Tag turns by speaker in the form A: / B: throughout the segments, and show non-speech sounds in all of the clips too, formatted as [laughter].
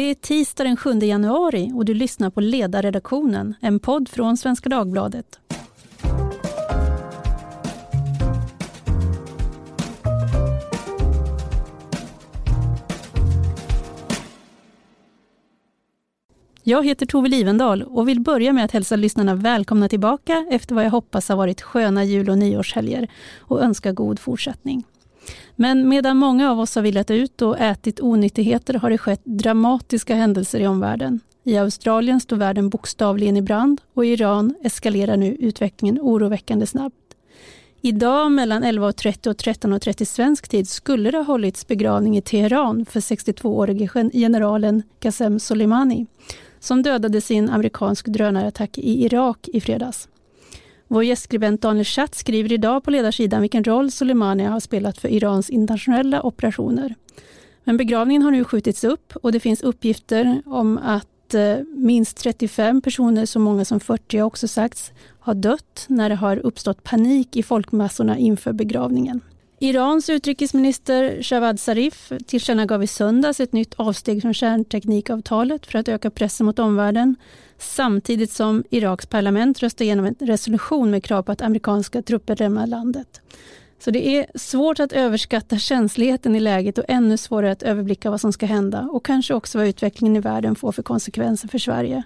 A: Det är tisdag den 7 januari och du lyssnar på Ledarredaktionen, en podd från Svenska Dagbladet. Jag heter Tove Livendal och vill börja med att hälsa lyssnarna välkomna tillbaka efter vad jag hoppas har varit sköna jul och nyårshelger och önska god fortsättning. Men medan många av oss har villat ut och ätit onyttigheter har det skett dramatiska händelser i omvärlden. I Australien står världen bokstavligen i brand och i Iran eskalerar nu utvecklingen oroväckande snabbt. Idag mellan 11.30 och 13.30 svensk tid skulle det ha hållits begravning i Teheran för 62-årige generalen Qasem Soleimani som dödades i en amerikansk drönarattack i Irak i fredags. Vår gästskribent Daniel Schatz skriver idag på ledarsidan vilken roll Soleimani har spelat för Irans internationella operationer. Men begravningen har nu skjutits upp och det finns uppgifter om att eh, minst 35 personer, så många som 40 har också sagts, har dött när det har uppstått panik i folkmassorna inför begravningen. Irans utrikesminister Shawad Zarif tillkännagav i söndags ett nytt avsteg från kärnteknikavtalet för att öka pressen mot omvärlden samtidigt som Iraks parlament röstade igenom en resolution med krav på att amerikanska trupper lämnar landet. Så det är svårt att överskatta känsligheten i läget och ännu svårare att överblicka vad som ska hända och kanske också vad utvecklingen i världen får för konsekvenser för Sverige.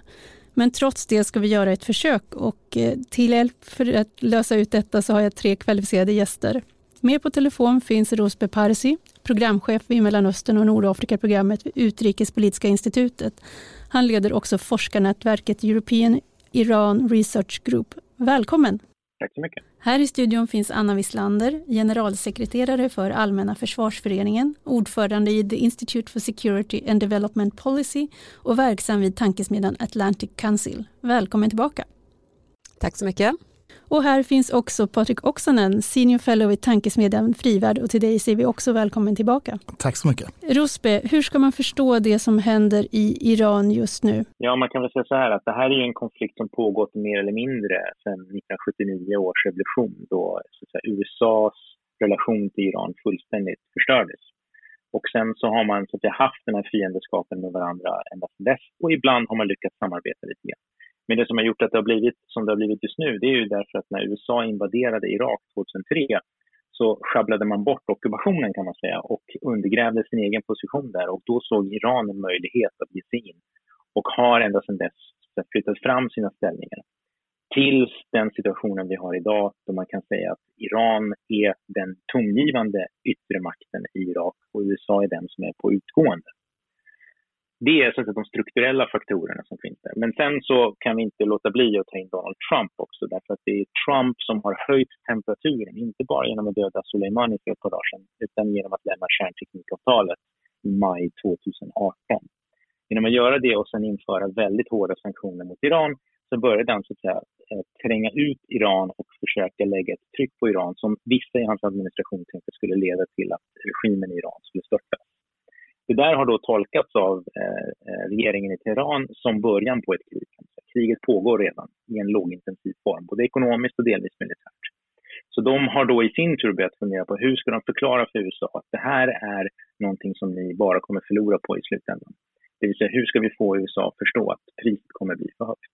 A: Men trots det ska vi göra ett försök och eh, till hjälp för att lösa ut detta så har jag tre kvalificerade gäster. Med på telefon finns Rosbe Parsi, programchef vid Mellanöstern och Nordafrika-programmet vid Utrikespolitiska institutet. Han leder också forskarnätverket European Iran Research Group. Välkommen!
B: Tack så mycket.
A: Här i studion finns Anna Wislander, generalsekreterare för Allmänna försvarsföreningen, ordförande i The Institute for Security and Development Policy och verksam vid tankesmedjan Atlantic Council. Välkommen tillbaka.
C: Tack så mycket.
A: Och här finns också Patrik Oksanen, senior fellow i tankesmedjan Frivärd och till dig säger vi också välkommen tillbaka.
D: Tack så mycket.
A: Rosbe, hur ska man förstå det som händer i Iran just nu?
B: Ja, man kan väl säga så här att det här är en konflikt som pågått mer eller mindre sedan 1979 års revolution då så säga, USAs relation till Iran fullständigt förstördes. Och sen så har man så att säga, haft den här fiendeskapen med varandra ända sedan dess och ibland har man lyckats samarbeta lite grann. Men det som har gjort att det har blivit som det har blivit just nu, det är ju därför att när USA invaderade Irak 2003 så sjabblade man bort ockupationen kan man säga och undergrävde sin egen position där och då såg Iran en möjlighet att ge sig in och har ända sedan dess flyttat fram sina ställningar tills den situationen vi har idag då man kan säga att Iran är den tongivande yttre makten i Irak och USA är den som är på utgående. Det är så att de strukturella faktorerna som finns där. Men sen så kan vi inte låta bli att ta in Donald Trump också därför att det är Trump som har höjt temperaturen, inte bara genom att döda Soleimani för ett par dagar sedan utan genom att lämna kärnteknikavtalet i maj 2018. Genom att göra det och sen införa väldigt hårda sanktioner mot Iran så började han så att säga, eh, tränga ut Iran och försöka lägga ett tryck på Iran som vissa i hans administration tänkte skulle leda till att regimen i Iran skulle störtas. Det där har då tolkats av eh, eh, regeringen i Teheran som början på ett krig. Alltså, kriget pågår redan i en lågintensiv form, både ekonomiskt och delvis militärt. Så de har då i sin tur börjat fundera på hur ska de förklara för USA att det här är någonting som ni bara kommer förlora på i slutändan. Det vill säga hur ska vi få USA att förstå att priset kommer bli för högt?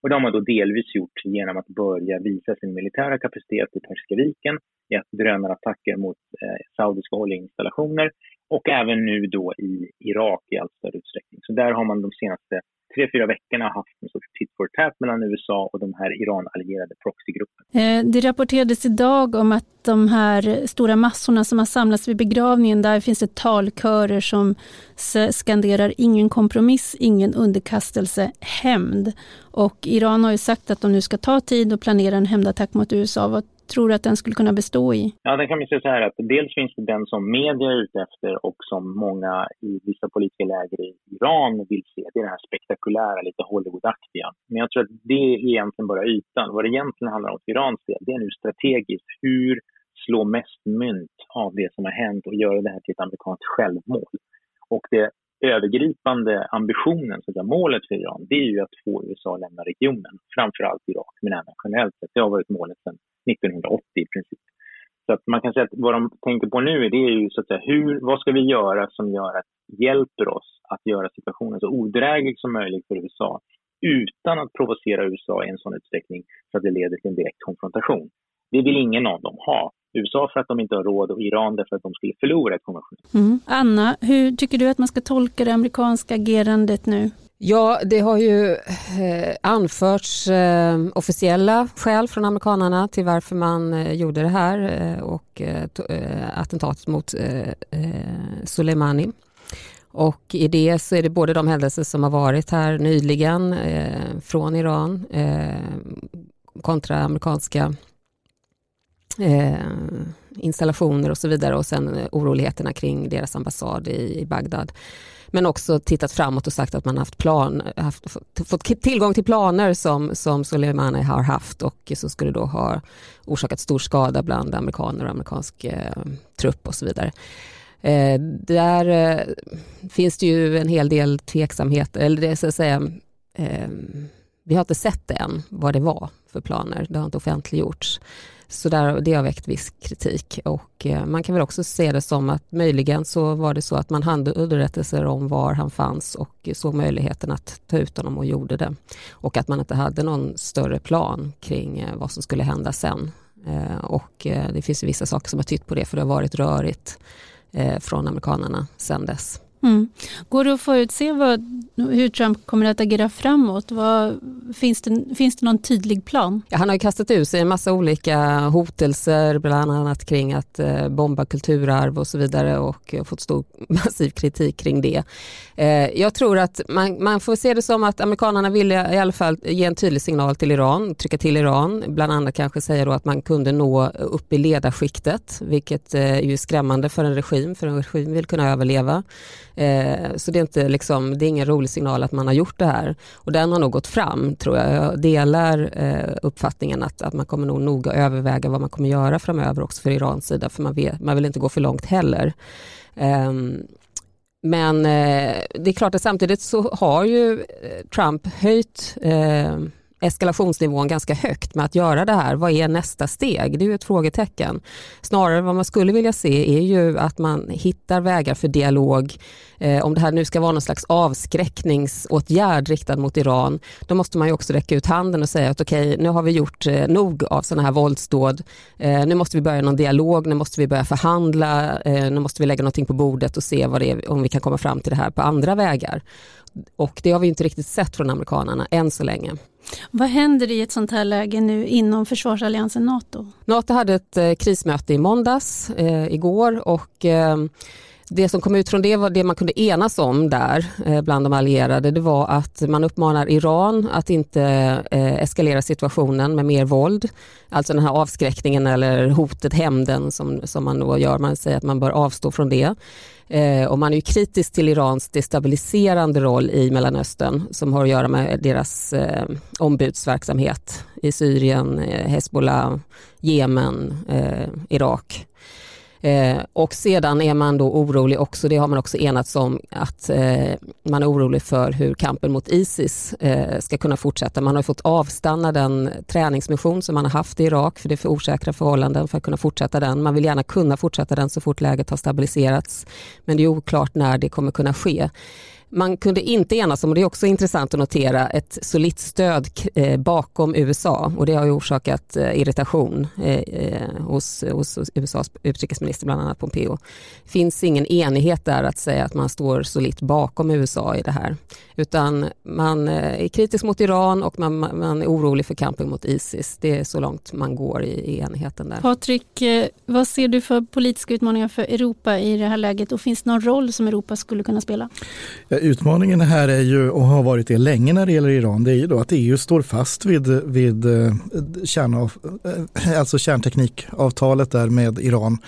B: Och det har man då delvis gjort genom att börja visa sin militära kapacitet i Persiska viken, i att drönarattacker mot eh, saudiska oljeinstallationer och även nu då i Irak i allt större utsträckning. Så där har man de senaste tre, fyra veckorna haft en sorts tit for tat mellan USA och de här Iran-allierade proxygrupperna.
A: Eh, det rapporterades idag om att de här stora massorna som har samlats vid begravningen, där finns det talkörer som skanderar ingen kompromiss, ingen underkastelse, hämnd. Och Iran har ju sagt att de nu ska ta tid och planera en hämndattack mot USA. Vad tror du att den skulle kunna bestå i?
B: Ja, den kan man säga så här att dels finns det den som media är ute efter och som många i vissa politiska läger i Iran vill se. Det är den här spektakulära, lite Hollywoodaktiga. Men jag tror att det är egentligen bara ytan. Vad det egentligen handlar om för Irans del, det är nu strategiskt. Hur slå mest mynt av det som har hänt och göra det här till ett amerikanskt självmål? Och det övergripande ambitionen, så att målet för Iran, det är ju att få USA att lämna regionen, framför allt Irak, men även generellt sett. Det har varit målet sedan 1980 i princip. Så att man kan säga att vad de tänker på nu det är ju så att säga, hur, vad ska vi göra som gör att, hjälper oss att göra situationen så odräglig som möjligt för USA utan att provocera USA i en sån utsträckning så att det leder till en direkt konfrontation. Det vill ingen av dem ha. USA för att de inte har råd och Iran därför att de skulle förlora ett konvention.
A: Mm. Anna, hur tycker du att man ska tolka det amerikanska agerandet nu?
C: Ja, det har ju eh, anförts eh, officiella skäl från amerikanerna till varför man eh, gjorde det här eh, och eh, eh, attentatet mot Soleimani. Och i det så är det både de händelser som har varit här nyligen från Iran kontra amerikanska installationer och så vidare och sen oroligheterna kring deras ambassad i, i Bagdad men också tittat framåt och sagt att man haft plan, haft, fått tillgång till planer som, som Soleimani har haft och som skulle då ha orsakat stor skada bland amerikaner och amerikansk eh, trupp och så vidare. Eh, där eh, finns det ju en hel del tveksamhet, eller det så att säga, eh, vi har inte sett det än vad det var för planer, det har inte offentliggjorts. Så där, det har väckt viss kritik och eh, man kan väl också se det som att möjligen så var det så att man hade underrättelser om var han fanns och såg möjligheten att ta ut honom och gjorde det. Och att man inte hade någon större plan kring eh, vad som skulle hända sen. Eh, och det finns vissa saker som har tytt på det för det har varit rörigt från amerikanerna sen dess.
A: Mm. Går det att förutse vad, hur Trump kommer att agera framåt? Vad, finns, det, finns det någon tydlig plan?
C: Ja, han har kastat ut sig en massa olika hotelser, bland annat kring att eh, bomba kulturarv och så vidare och eh, fått stor [laughs] massiv kritik kring det. Eh, jag tror att man, man, får se det som att amerikanerna vill i alla fall ge en tydlig signal till Iran, trycka till Iran, bland annat kanske säga då att man kunde nå upp i ledarskiktet, vilket eh, är ju skrämmande för en regim, för en regim vill kunna överleva. Eh, så det är, inte liksom, det är ingen rolig signal att man har gjort det här. Och den har nog gått fram tror jag. Jag delar eh, uppfattningen att, att man kommer nog noga överväga vad man kommer göra framöver också för Irans sida. För man, vet, man vill inte gå för långt heller. Ehm, eh, men det är klart att samtidigt så har ju eh, Trump höjt eh, eskalationsnivån ganska högt med att göra det här. Vad är nästa steg? Det är ju ett frågetecken. Snarare vad man skulle vilja se är ju att man hittar vägar för dialog. Eh, om det här nu ska vara någon slags avskräckningsåtgärd riktad mot Iran, då måste man ju också räcka ut handen och säga att okej, okay, nu har vi gjort eh, nog av sådana här våldsdåd. Eh, nu måste vi börja någon dialog, nu måste vi börja förhandla, eh, nu måste vi lägga någonting på bordet och se vad det är, om vi kan komma fram till det här på andra vägar. Och det har vi inte riktigt sett från amerikanerna än så länge.
A: Vad händer i ett sånt här läge nu inom försvarsalliansen NATO?
C: NATO hade ett eh, krismöte i måndags, eh, igår och eh, det som kom ut från det var det man kunde enas om där eh, bland de allierade. Det var att man uppmanar Iran att inte eh, eskalera situationen med mer våld. Alltså den här avskräckningen eller hotet, hämnden som, som man då gör. Man säger att man bör avstå från det. Eh, och man är kritisk till Irans destabiliserande roll i Mellanöstern som har att göra med deras eh, ombudsverksamhet i Syrien, Hezbollah, Jemen, eh, Irak. Eh, och sedan är man då orolig också, det har man också enats om, att eh, man är orolig för hur kampen mot Isis eh, ska kunna fortsätta. Man har fått avstanna den träningsmission som man har haft i Irak, för det är för osäkra förhållanden för att kunna fortsätta den. Man vill gärna kunna fortsätta den så fort läget har stabiliserats, men det är oklart när det kommer kunna ske. Man kunde inte enas om, och det är också intressant att notera, ett solitt stöd eh, bakom USA och det har ju orsakat eh, irritation eh, hos, hos USAs utrikesminister, bland annat Pompeo. Det finns ingen enighet där att säga att man står solitt bakom USA i det här, utan man är kritisk mot Iran och man, man är orolig för kampen mot Isis. Det är så långt man går i, i enigheten där.
A: Patrik, vad ser du för politiska utmaningar för Europa i det här läget och finns det någon roll som Europa skulle kunna spela?
D: Utmaningen här är ju, och har varit det länge när det gäller Iran, det är ju då att EU står fast vid, vid eh, kärnav, eh, alltså kärnteknikavtalet där med Iran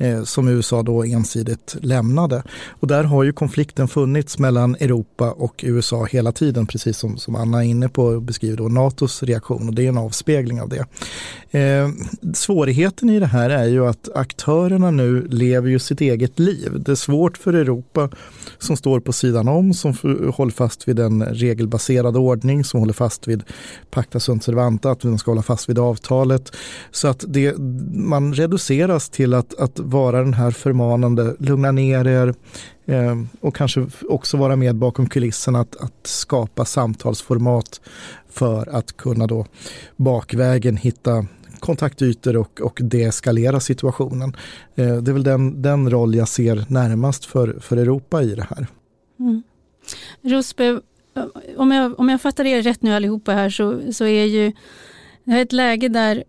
D: eh, som USA då ensidigt lämnade. Och där har ju konflikten funnits mellan Europa och USA hela tiden, precis som, som Anna är inne på och beskriver då NATOs reaktion och det är en avspegling av det. Eh, svårigheten i det här är ju att aktörerna nu lever ju sitt eget liv. Det är svårt för Europa som står på sidan om, som håller fast vid en regelbaserad ordning, som håller fast vid pacta sunt servanta, att man ska hålla fast vid avtalet. Så att det, man reduceras till att, att vara den här förmanande, lugna ner er eh, och kanske också vara med bakom kulisserna att, att skapa samtalsformat för att kunna då bakvägen hitta kontaktytor och, och deeskalera situationen. Eh, det är väl den, den roll jag ser närmast för, för Europa i det här. Mm.
A: Rosbe, om jag, om jag fattar er rätt nu allihopa här så, så är ju det här ett läge där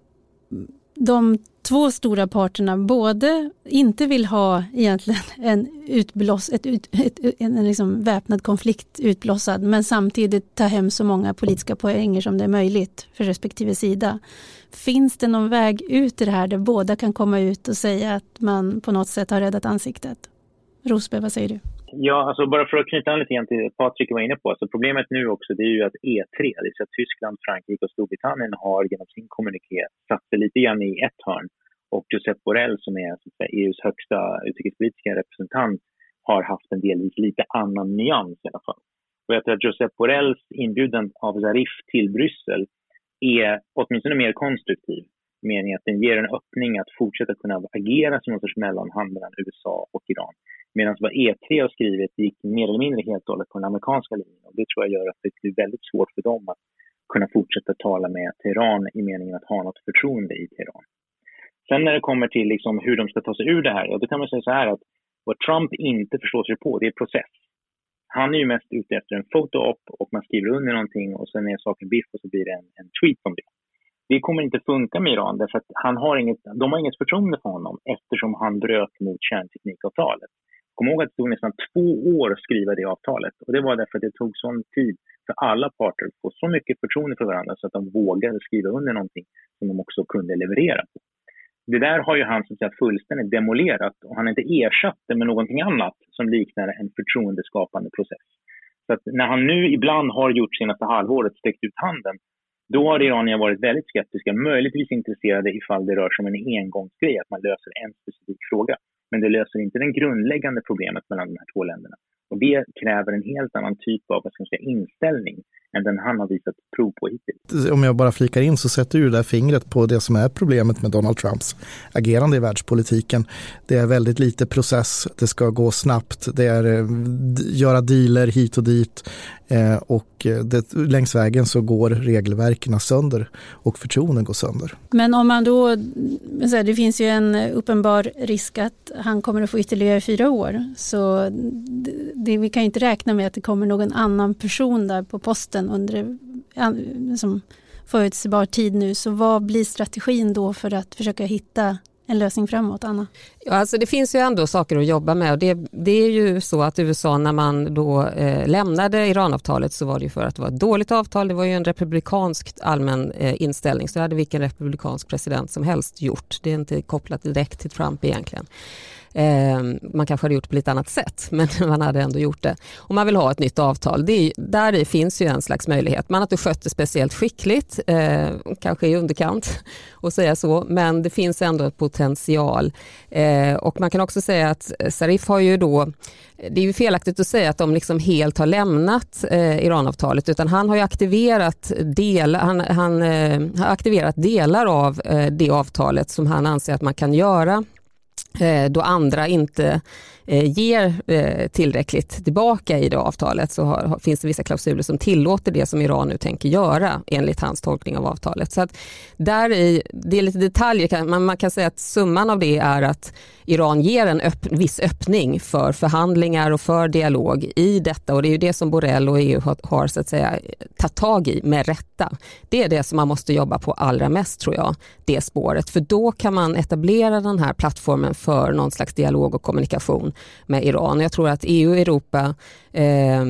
A: de två stora parterna både inte vill ha egentligen en, utblås, ett, ett, ett, en liksom väpnad konflikt utblossad men samtidigt ta hem så många politiska poänger som det är möjligt för respektive sida. Finns det någon väg ut i det här där båda kan komma ut och säga att man på något sätt har räddat ansiktet? Rosberg, vad säger du?
B: Ja, alltså bara för att knyta an lite grann till Patrik var inne på, Alltså problemet nu också det är ju att E3, det vill säga Tyskland, Frankrike och Storbritannien har genom sin kommuniké satt sig lite grann i ett hörn. Och Josep Borrell som är säga, EUs högsta utrikespolitiska representant har haft en delvis lite annan nyans i alla fall. Och jag tror att Josep Borrells inbjudan av Zarif till Bryssel är åtminstone mer konstruktiv. Meningen att den ger en öppning att fortsätta kunna agera som någon sorts mellanhand mellan USA och Iran. Medan vad E3 har skrivit gick mer eller mindre helt och hållet på den amerikanska linjen. Och det tror jag gör att det blir väldigt svårt för dem att kunna fortsätta tala med Teheran i meningen att ha något förtroende i Teheran. Sen när det kommer till liksom hur de ska ta sig ur det här, ja, då kan man säga så här att vad Trump inte förstår sig på, det är process. Han är ju mest ute efter en foto-op och man skriver under någonting och sen är saken biff och så blir det en, en tweet om det. Det kommer inte funka med Iran därför att han har inget, de har inget förtroende för honom eftersom han bröt mot kärnteknikavtalet. Kom ihåg att det tog nästan två år att skriva det avtalet och det var därför att det tog sån tid för alla parter att få så mycket förtroende för varandra så att de vågade skriva under någonting som de också kunde leverera på. Det där har ju han så att säga, fullständigt demolerat och han har inte ersatt det med någonting annat som liknar en förtroendeskapande process. Så att när han nu ibland har gjort senaste halvåret sträckt ut handen, då har iranier varit väldigt skeptiska, möjligtvis intresserade ifall det rör sig om en engångsgrej, att man löser en specifik fråga. Men det löser inte det grundläggande problemet mellan de här två länderna. Och det kräver en helt annan typ av vad ska säga, inställning än den han har visat prov på hittills.
D: Om jag bara flikar in så sätter du det där fingret på det som är problemet med Donald Trumps agerande i världspolitiken. Det är väldigt lite process, det ska gå snabbt, det är eh, göra dealer hit och dit eh, och eh, det, längs vägen så går regelverken sönder och förtroenden går sönder.
A: Men om man då, det finns ju en uppenbar risk att han kommer att få ytterligare fyra år så det, vi kan ju inte räkna med att det kommer någon annan person där på posten under liksom, förutsägbar tid nu. Så vad blir strategin då för att försöka hitta en lösning framåt, Anna?
C: Ja, alltså det finns ju ändå saker att jobba med och det, det är ju så att USA när man då eh, lämnade Iranavtalet så var det ju för att det var ett dåligt avtal. Det var ju en republikansk allmän eh, inställning så det hade vilken republikansk president som helst gjort. Det är inte kopplat direkt till Trump egentligen. Eh, man kanske hade gjort det på lite annat sätt, [laughs] men man hade ändå gjort det. Och man vill ha ett nytt avtal. Det är, där finns ju en slags möjlighet. Man har inte skött det speciellt skickligt, eh, kanske i underkant [laughs] att säga så, men det finns ändå ett potential. Eh, och man kan också säga att Sarif har ju då det är ju felaktigt att säga att de liksom helt har lämnat eh, Iranavtalet utan han har aktiverat, del, han, han eh, har aktiverat delar av eh, det avtalet som han anser att man kan göra Eh, då andra inte Eh, ger eh, tillräckligt tillbaka i det avtalet så har, finns det vissa klausuler som tillåter det som Iran nu tänker göra enligt hans tolkning av avtalet. Så att där i, det är lite detaljer, men man kan säga att summan av det är att Iran ger en öpp, viss öppning för förhandlingar och för dialog i detta och det är ju det som Borrell och EU har, har så att säga tagit tag i med rätta. Det är det som man måste jobba på allra mest tror jag, det spåret. För då kan man etablera den här plattformen för någon slags dialog och kommunikation med Iran. Jag tror att EU och Europa eh,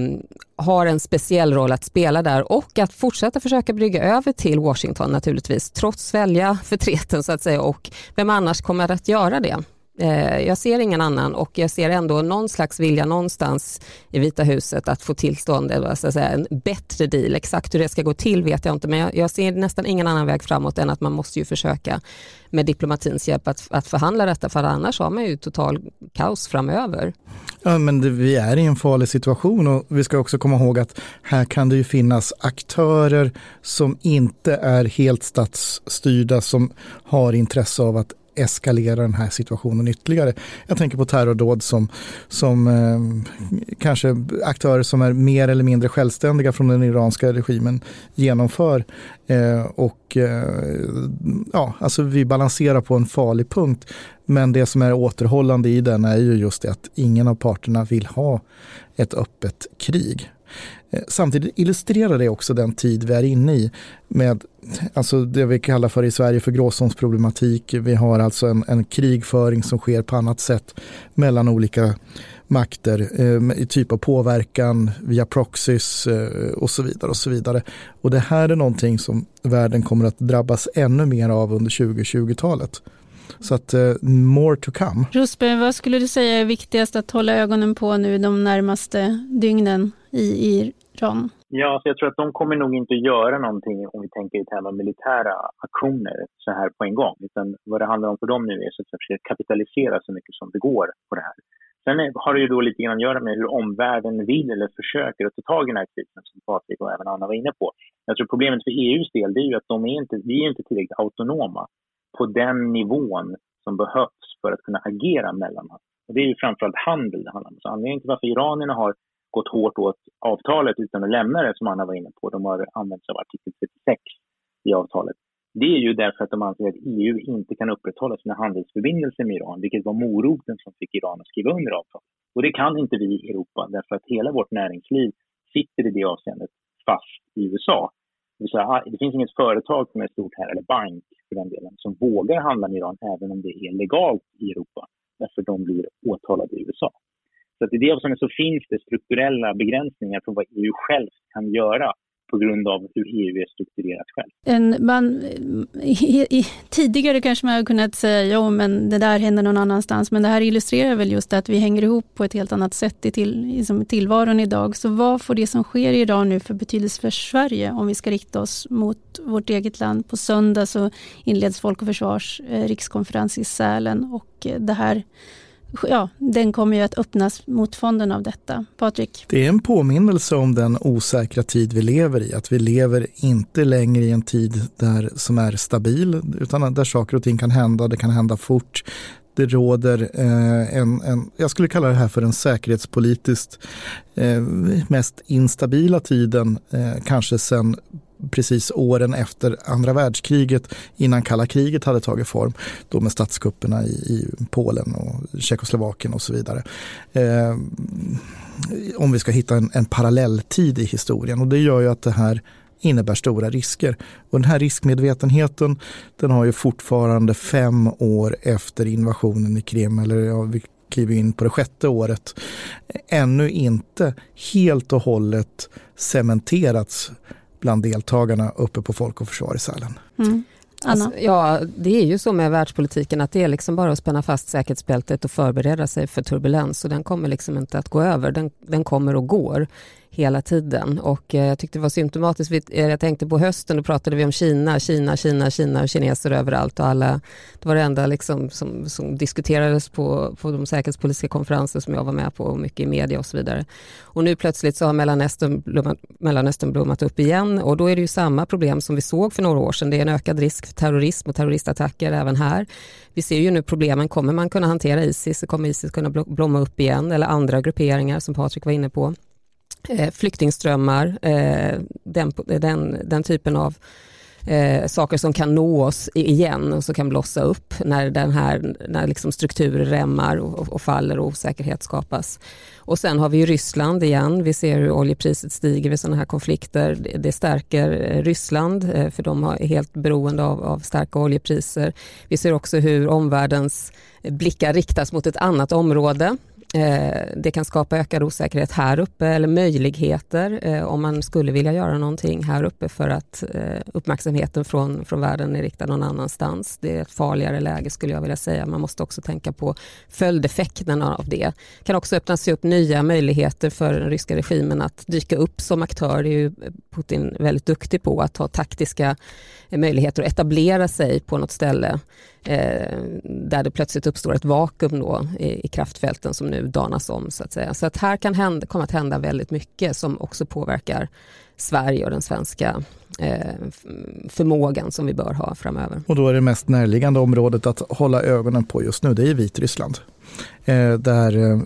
C: har en speciell roll att spela där och att fortsätta försöka brygga över till Washington naturligtvis, trots välja förtreten så att säga och vem annars kommer att göra det? Eh, jag ser ingen annan och jag ser ändå någon slags vilja någonstans i Vita huset att få tillstånd, så att säga, en bättre deal. Exakt hur det ska gå till vet jag inte men jag, jag ser nästan ingen annan väg framåt än att man måste ju försöka med diplomatins hjälp att, att förhandla detta för annars har man ju total kaos framöver.
D: Ja, men det, vi är i en farlig situation och vi ska också komma ihåg att här kan det ju finnas aktörer som inte är helt statsstyrda som har intresse av att eskalera den här situationen ytterligare. Jag tänker på terrordåd som, som eh, kanske aktörer som är mer eller mindre självständiga från den iranska regimen genomför. Eh, och eh, ja, alltså vi balanserar på en farlig punkt. Men det som är återhållande i den är ju just det att ingen av parterna vill ha ett öppet krig. Eh, samtidigt illustrerar det också den tid vi är inne i med alltså det vi kallar för i Sverige för gråzonsproblematik. Vi har alltså en, en krigföring som sker på annat sätt mellan olika makter eh, i typ av påverkan via proxys eh, och så vidare. och så vidare. Och det här är någonting som världen kommer att drabbas ännu mer av under 2020-talet. Så att uh, more to come.
A: Rosberg, vad skulle du säga är viktigast att hålla ögonen på nu de närmaste dygnen i Iran?
B: Ja, så jag tror att de kommer nog inte göra någonting om vi tänker i termer av militära aktioner så här på en gång. Utan vad det handlar om för dem nu är att försöka kapitalisera så mycket som det går på det här. Sen har det ju då lite grann att göra med hur omvärlden vill eller försöker att ta tag i den här krisen som Patrik och även Anna var inne på. Jag tror problemet för EUs del det är ju att de är inte, vi är inte tillräckligt autonoma på den nivån som behövs för att kunna agera mellan oss. Och det är ju framförallt handel det handlar om. Så anledningen till varför iranierna har gått hårt åt avtalet utan att lämna det, som Anna var inne på, de har använt sig av artikel 36 i avtalet. Det är ju därför att de anser att EU inte kan upprätthålla sina handelsförbindelser med Iran, vilket var moroten som fick Iran att skriva under avtalet. Och det kan inte vi i Europa, därför att hela vårt näringsliv sitter i det avseendet fast i USA. Det, säga, ah, det finns inget företag som är stort här, eller bank för den delen, som vågar handla med Iran även om det är legalt i Europa, därför de blir åtalade i USA. Så att i det avseendet så finns det strukturella begränsningar för vad EU själv kan göra på grund av hur EU är strukturerat själv.
A: En, man, i, i, tidigare kanske man hade kunnat säga ja men det där händer någon annanstans men det här illustrerar väl just att vi hänger ihop på ett helt annat sätt i, till, liksom i tillvaron idag. Så vad får det som sker idag nu för betydelse för Sverige om vi ska rikta oss mot vårt eget land? På söndag så inleds Folk och Försvars eh, rikskonferens i Sälen och eh, det här ja, den kommer ju att öppnas mot fonden av detta. Patrik?
D: Det är en påminnelse om den osäkra tid vi lever i. Att vi lever inte längre i en tid där, som är stabil utan där saker och ting kan hända. Det kan hända fort. Det råder eh, en, en, jag skulle kalla det här för den säkerhetspolitiskt eh, mest instabila tiden, eh, kanske sedan precis åren efter andra världskriget innan kalla kriget hade tagit form. Då med statskupperna i, i Polen och Tjeckoslovakien och så vidare. Eh, om vi ska hitta en, en parallelltid i historien och det gör ju att det här innebär stora risker. Och den här riskmedvetenheten den har ju fortfarande fem år efter invasionen i Krim, eller ja, vi kliver in på det sjätte året, ännu inte helt och hållet cementerats bland deltagarna uppe på Folk och Försvar i Sälen. Mm.
C: Alltså, ja, det är ju så med världspolitiken att det är liksom bara att spänna fast säkerhetsbältet och förbereda sig för turbulens och den kommer liksom inte att gå över, den, den kommer och går hela tiden. Och eh, jag tyckte det var symptomatiskt, eh, jag tänkte på hösten, då pratade vi om Kina, Kina, Kina, Kina och kineser överallt och alla, det var det enda liksom som, som diskuterades på, på de säkerhetspolitiska konferenser som jag var med på och mycket i media och så vidare. Och nu plötsligt så har Mellanöstern blommat, Mellanöstern blommat upp igen och då är det ju samma problem som vi såg för några år sedan. Det är en ökad risk för terrorism och terroristattacker även här. Vi ser ju nu problemen, kommer man kunna hantera Isis? Kommer Isis kunna blomma upp igen? Eller andra grupperingar som Patrik var inne på eh, flyktingströmmar, eh, den, den, den typen av eh, saker som kan nå oss igen och som kan blossa upp när den här när liksom strukturer rämmar och, och, faller och osäkerhet skapas. Och sen har vi ju Ryssland igen. Vi ser hur oljepriset stiger vid sådana här konflikter. Det, det stärker eh, Ryssland eh, för de är helt beroende av, av starka oljepriser. Vi ser också hur omvärldens blickar riktas mot ett annat område Eh, det kan skapa ökad osäkerhet här uppe eller möjligheter eh, om man skulle vilja göra någonting här uppe för att eh, uppmärksamheten från, från världen är riktad någon annanstans. Det är ett farligare läge skulle jag vilja säga. Man måste också tänka på följdeffekterna av det. Det kan också öppna sig upp nya möjligheter för den ryska regimen att dyka upp som aktör. Det är ju Putin väldigt duktig på att ha taktiska möjligheter att etablera sig på något ställe eh, där det plötsligt uppstår ett vakuum då i, i, kraftfälten som nu danas om. Så att säga. Så att här kan hända, komma att hända väldigt mycket som också påverkar Sverige och den svenska eh, förmågan som vi bör ha framöver.
D: Och då är det mest närliggande området att hålla ögonen på just nu, det är Vitryssland. Eh, där eh,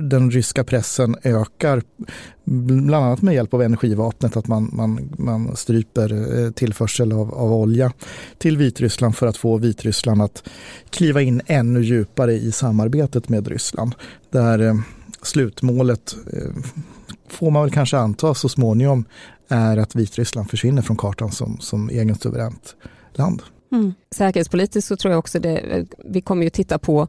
D: den ryska pressen ökar, bland annat med hjälp av energivapnet, att man, man, man stryper eh, tillförsel av, av olja till Vitryssland för att få Vitryssland att kliva in ännu djupare i samarbetet med Ryssland. Där slutmålet får man väl kanske anta så småningom är att Vitryssland försvinner från kartan som, som egen suveränt land.
C: Mm. Säkerhetspolitiskt så tror jag också det, vi kommer ju titta på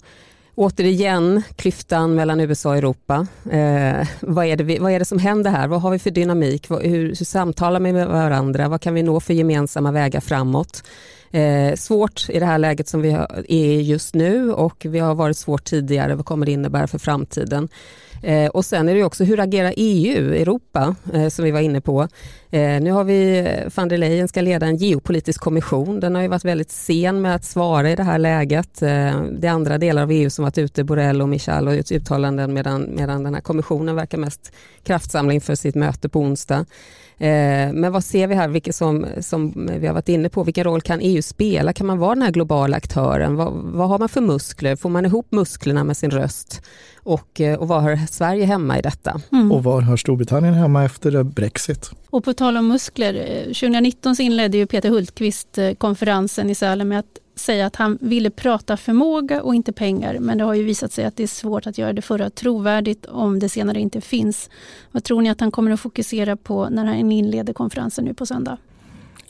C: Återigen klyftan mellan USA och Europa. Eh, vad, är det vi, vad är det som händer här? Vad har vi för dynamik? Vad, hur, hur samtalar vi med varandra? Vad kan vi nå för gemensamma vägar framåt? Eh, svårt i det här läget som vi är i just nu och vi har varit svårt tidigare. Vad kommer det innebära för framtiden? Eh, och sen är det också hur agerar EU, Europa, eh, som vi var inne på. Eh, nu har vi eh, van der Leyen ska leda en geopolitisk kommission. Den har ju varit väldigt sen med att svara i det här läget. Eh, det är andra delar av EU som varit ute, Borrell och Michel och uttalanden medan, medan den här kommissionen verkar mest kraftsamla inför sitt möte på onsdag. Eh, men vad ser vi här, vilket som, som vi har varit inne på, vilken roll kan EU spela? Kan man vara den här globala aktören? Vad, vad har man för muskler? Får man ihop musklerna med sin röst? Och, eh, och var hör Sverige hemma i detta?
D: Mm. Och var hör Storbritannien hemma efter Brexit?
A: Och på tal om muskler, 2019 eh, så inledde ju Peter Hultqvist konferensen i Sälen med att säga att han ville prata förmåga och inte pengar. Men det har ju visat sig att det är svårt att göra det förra trovärdigt om det senare inte finns. Vad tror ni att han kommer att fokusera på när han inleder konferensen nu på söndag?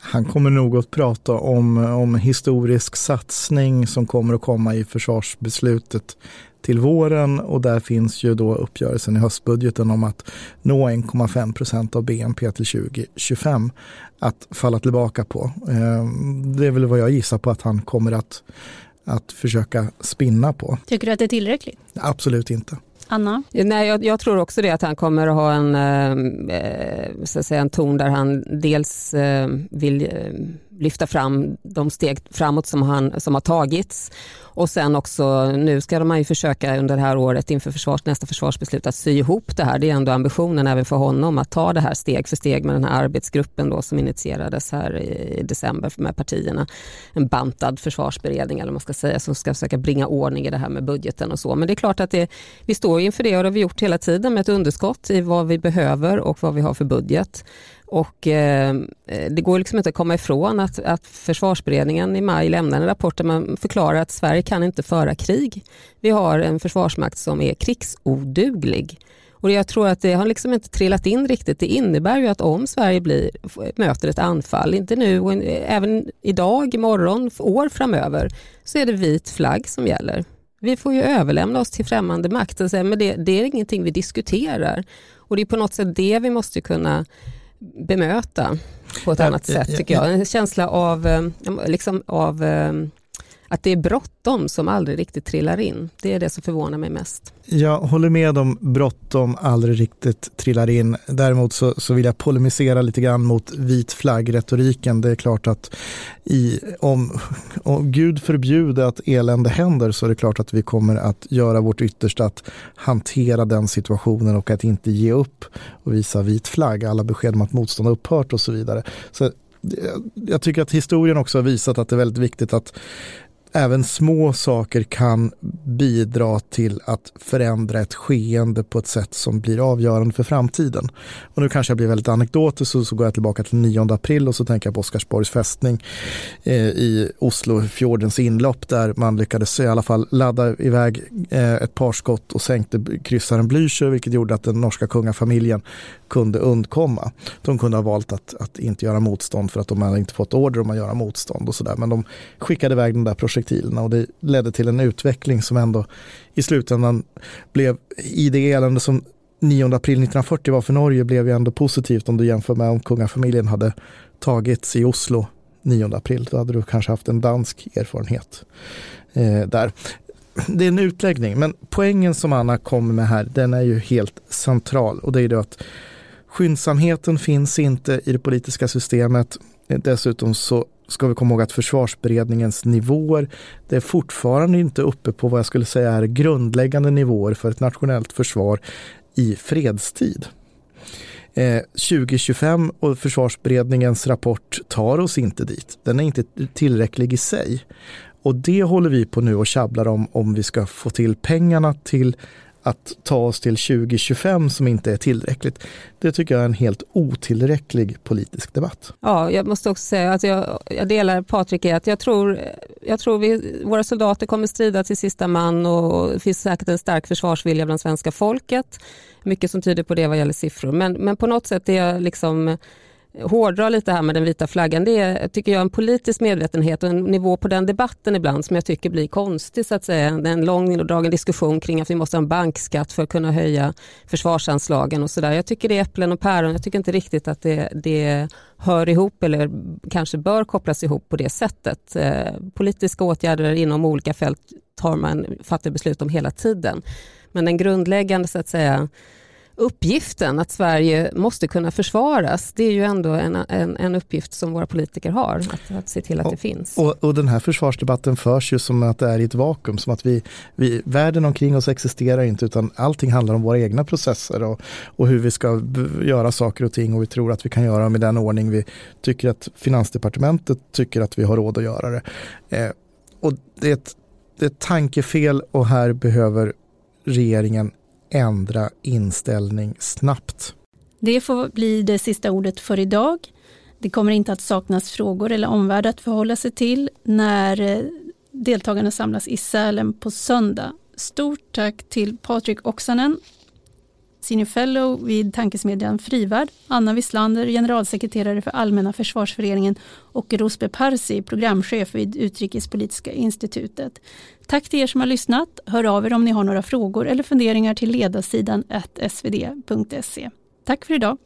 D: Han kommer nog att prata om, om historisk satsning som kommer att komma i försvarsbeslutet till våren och där finns ju då uppgörelsen i höstbudgeten om att nå 1,5 procent av BNP till 2025 att falla tillbaka på. Ehm, det är väl vad jag gissar på att han kommer att, att försöka spinna på.
A: Tycker du att det är tillräckligt?
D: Absolut inte.
A: Anna?
C: Nej, jag, jag, tror också det att han kommer att ha en, eh, eh så att säga, en ton där han dels eh, vill eh, lyfta fram de steg framåt som, han, som har tagits och sen också, nu ska man ju försöka under det här året inför försvars, nästa försvarsbeslut att sy ihop det här. Det är ändå ambitionen även för honom att ta det här steg för steg med den här arbetsgruppen då som initierades här i december med partierna. En bantad försvarsberedning eller vad man ska säga som ska försöka bringa ordning i det här med budgeten och så. Men det är klart att det, vi står inför det och det har vi gjort hela tiden med ett underskott i vad vi behöver och vad vi har för budget. Och eh, det går liksom inte att komma ifrån att, att försvarsberedningen i maj lämnade en rapport där man förklarar att Sverige kan inte föra krig. Vi har en försvarsmakt som är krigsoduglig. Och jag tror att det har liksom inte trillat in riktigt. Det innebär ju att om Sverige blir, möter ett anfall, inte nu, även idag, imorgon, år framöver, så är det vit flagg som gäller. Vi får ju överlämna oss till främmande makt. Men det, det är ingenting vi diskuterar. Och det är på något sätt det vi måste kunna bemöta på ett annat sätt tycker jag. En känsla av, eh, liksom av eh, att det är bråttom som aldrig riktigt trillar in. Det är det som förvånar mig mest.
D: Jag håller med om bråttom aldrig riktigt trillar in. Däremot så, så vill jag polemisera lite grann mot vit flagg-retoriken. Det är klart att i, om, om Gud förbjude att elände händer så är det klart att vi kommer att göra vårt yttersta att hantera den situationen och att inte ge upp och visa vit flagg. Alla besked om att motstånd har upphört och så vidare. Så jag tycker att historien också har visat att det är väldigt viktigt att även små saker kan bidra till att förändra ett skeende på ett sätt som blir avgörande för framtiden. Och nu kanske jag blir väldigt anekdotisk och så går jag tillbaka till 9 april och så tänker jag på Oscarsborgs fästning eh, i Oslofjordens inlopp där man lyckades i alla fall ladda iväg eh, ett par skott och sänkte kryssaren Blücher vilket gjorde att den norska kungafamiljen kunde undkomma. De kunde ha valt att, att inte göra motstånd för att de hade inte fått order om att göra motstånd och sådär men de skickade iväg den där projektet projektilerna och det ledde till en utveckling som ändå i slutändan blev i det elände som 9 april 1940 var för Norge blev ju ändå positivt om du jämför med om kungafamiljen hade tagits i Oslo 9 april. Då hade du kanske haft en dansk erfarenhet eh, där. Det är en utläggning, men poängen som Anna kommer med här, den är ju helt central och det är ju att skyndsamheten finns inte i det politiska systemet. Dessutom så ska vi komma ihåg att försvarsberedningens nivåer, det är fortfarande inte uppe på vad jag skulle säga är grundläggande nivåer för ett nationellt försvar i fredstid. Eh, 2025 och försvarsberedningens rapport tar oss inte dit. Den är inte tillräcklig i sig. Och det håller vi på nu och tjabblar om, om vi ska få till pengarna till att ta oss till 2025 som inte är tillräckligt. Det tycker jag är en helt otillräcklig politisk debatt.
C: Ja, jag måste också säga att jag, jag delar Patrik i att jag tror, jag tror vi, våra soldater kommer strida till sista man och det finns säkert en stark försvarsvilja bland svenska folket. Mycket som tyder på det vad gäller siffror. Men, men på något sätt är jag liksom hårdra lite här med den vita flaggan, det är tycker jag en politisk medvetenhet och en nivå på den debatten ibland som jag tycker blir konstig så att säga. En lång och dragen diskussion kring att vi måste ha en bankskatt för att kunna höja försvarsanslagen och sådär. Jag tycker det är äpplen och päron, jag tycker inte riktigt att det, det hör ihop eller kanske bör kopplas ihop på det sättet. Eh, politiska åtgärder inom olika fält tar man, fattar beslut om hela tiden. Men den grundläggande så att säga uppgiften att Sverige måste kunna försvaras, det är ju ändå en, en, en uppgift som våra politiker har, att, att se till att
D: och,
C: det finns.
D: Och, och, den här försvarsdebatten förs ju som att det är i ett vakuum, som att vi, vi, världen omkring oss existerar inte utan allting handlar om våra egna processer och, och hur vi ska göra saker och ting och vi tror att vi kan göra dem i den ordning vi tycker att Finansdepartementet tycker att vi har råd att göra det. Eh, och det är, ett, det är ett tankefel och här behöver regeringen ändra inställning snabbt.
A: Det får bli det sista ordet för idag. Det kommer inte att saknas frågor eller omvärld att förhålla sig till när eh, deltagarna samlas i Sälen på söndag. Stort tack till Patrik Oksanen, senior fellow vid tankesmedjan Frivärd, Anna Wisslander, generalsekreterare för Allmänna försvarsföreningen och Rosbe Parsi, programchef vid Utrikespolitiska institutet. Tack till er som har lyssnat. Hör av er om ni har några frågor eller funderingar till ledarsidan svd.se. Tack för idag.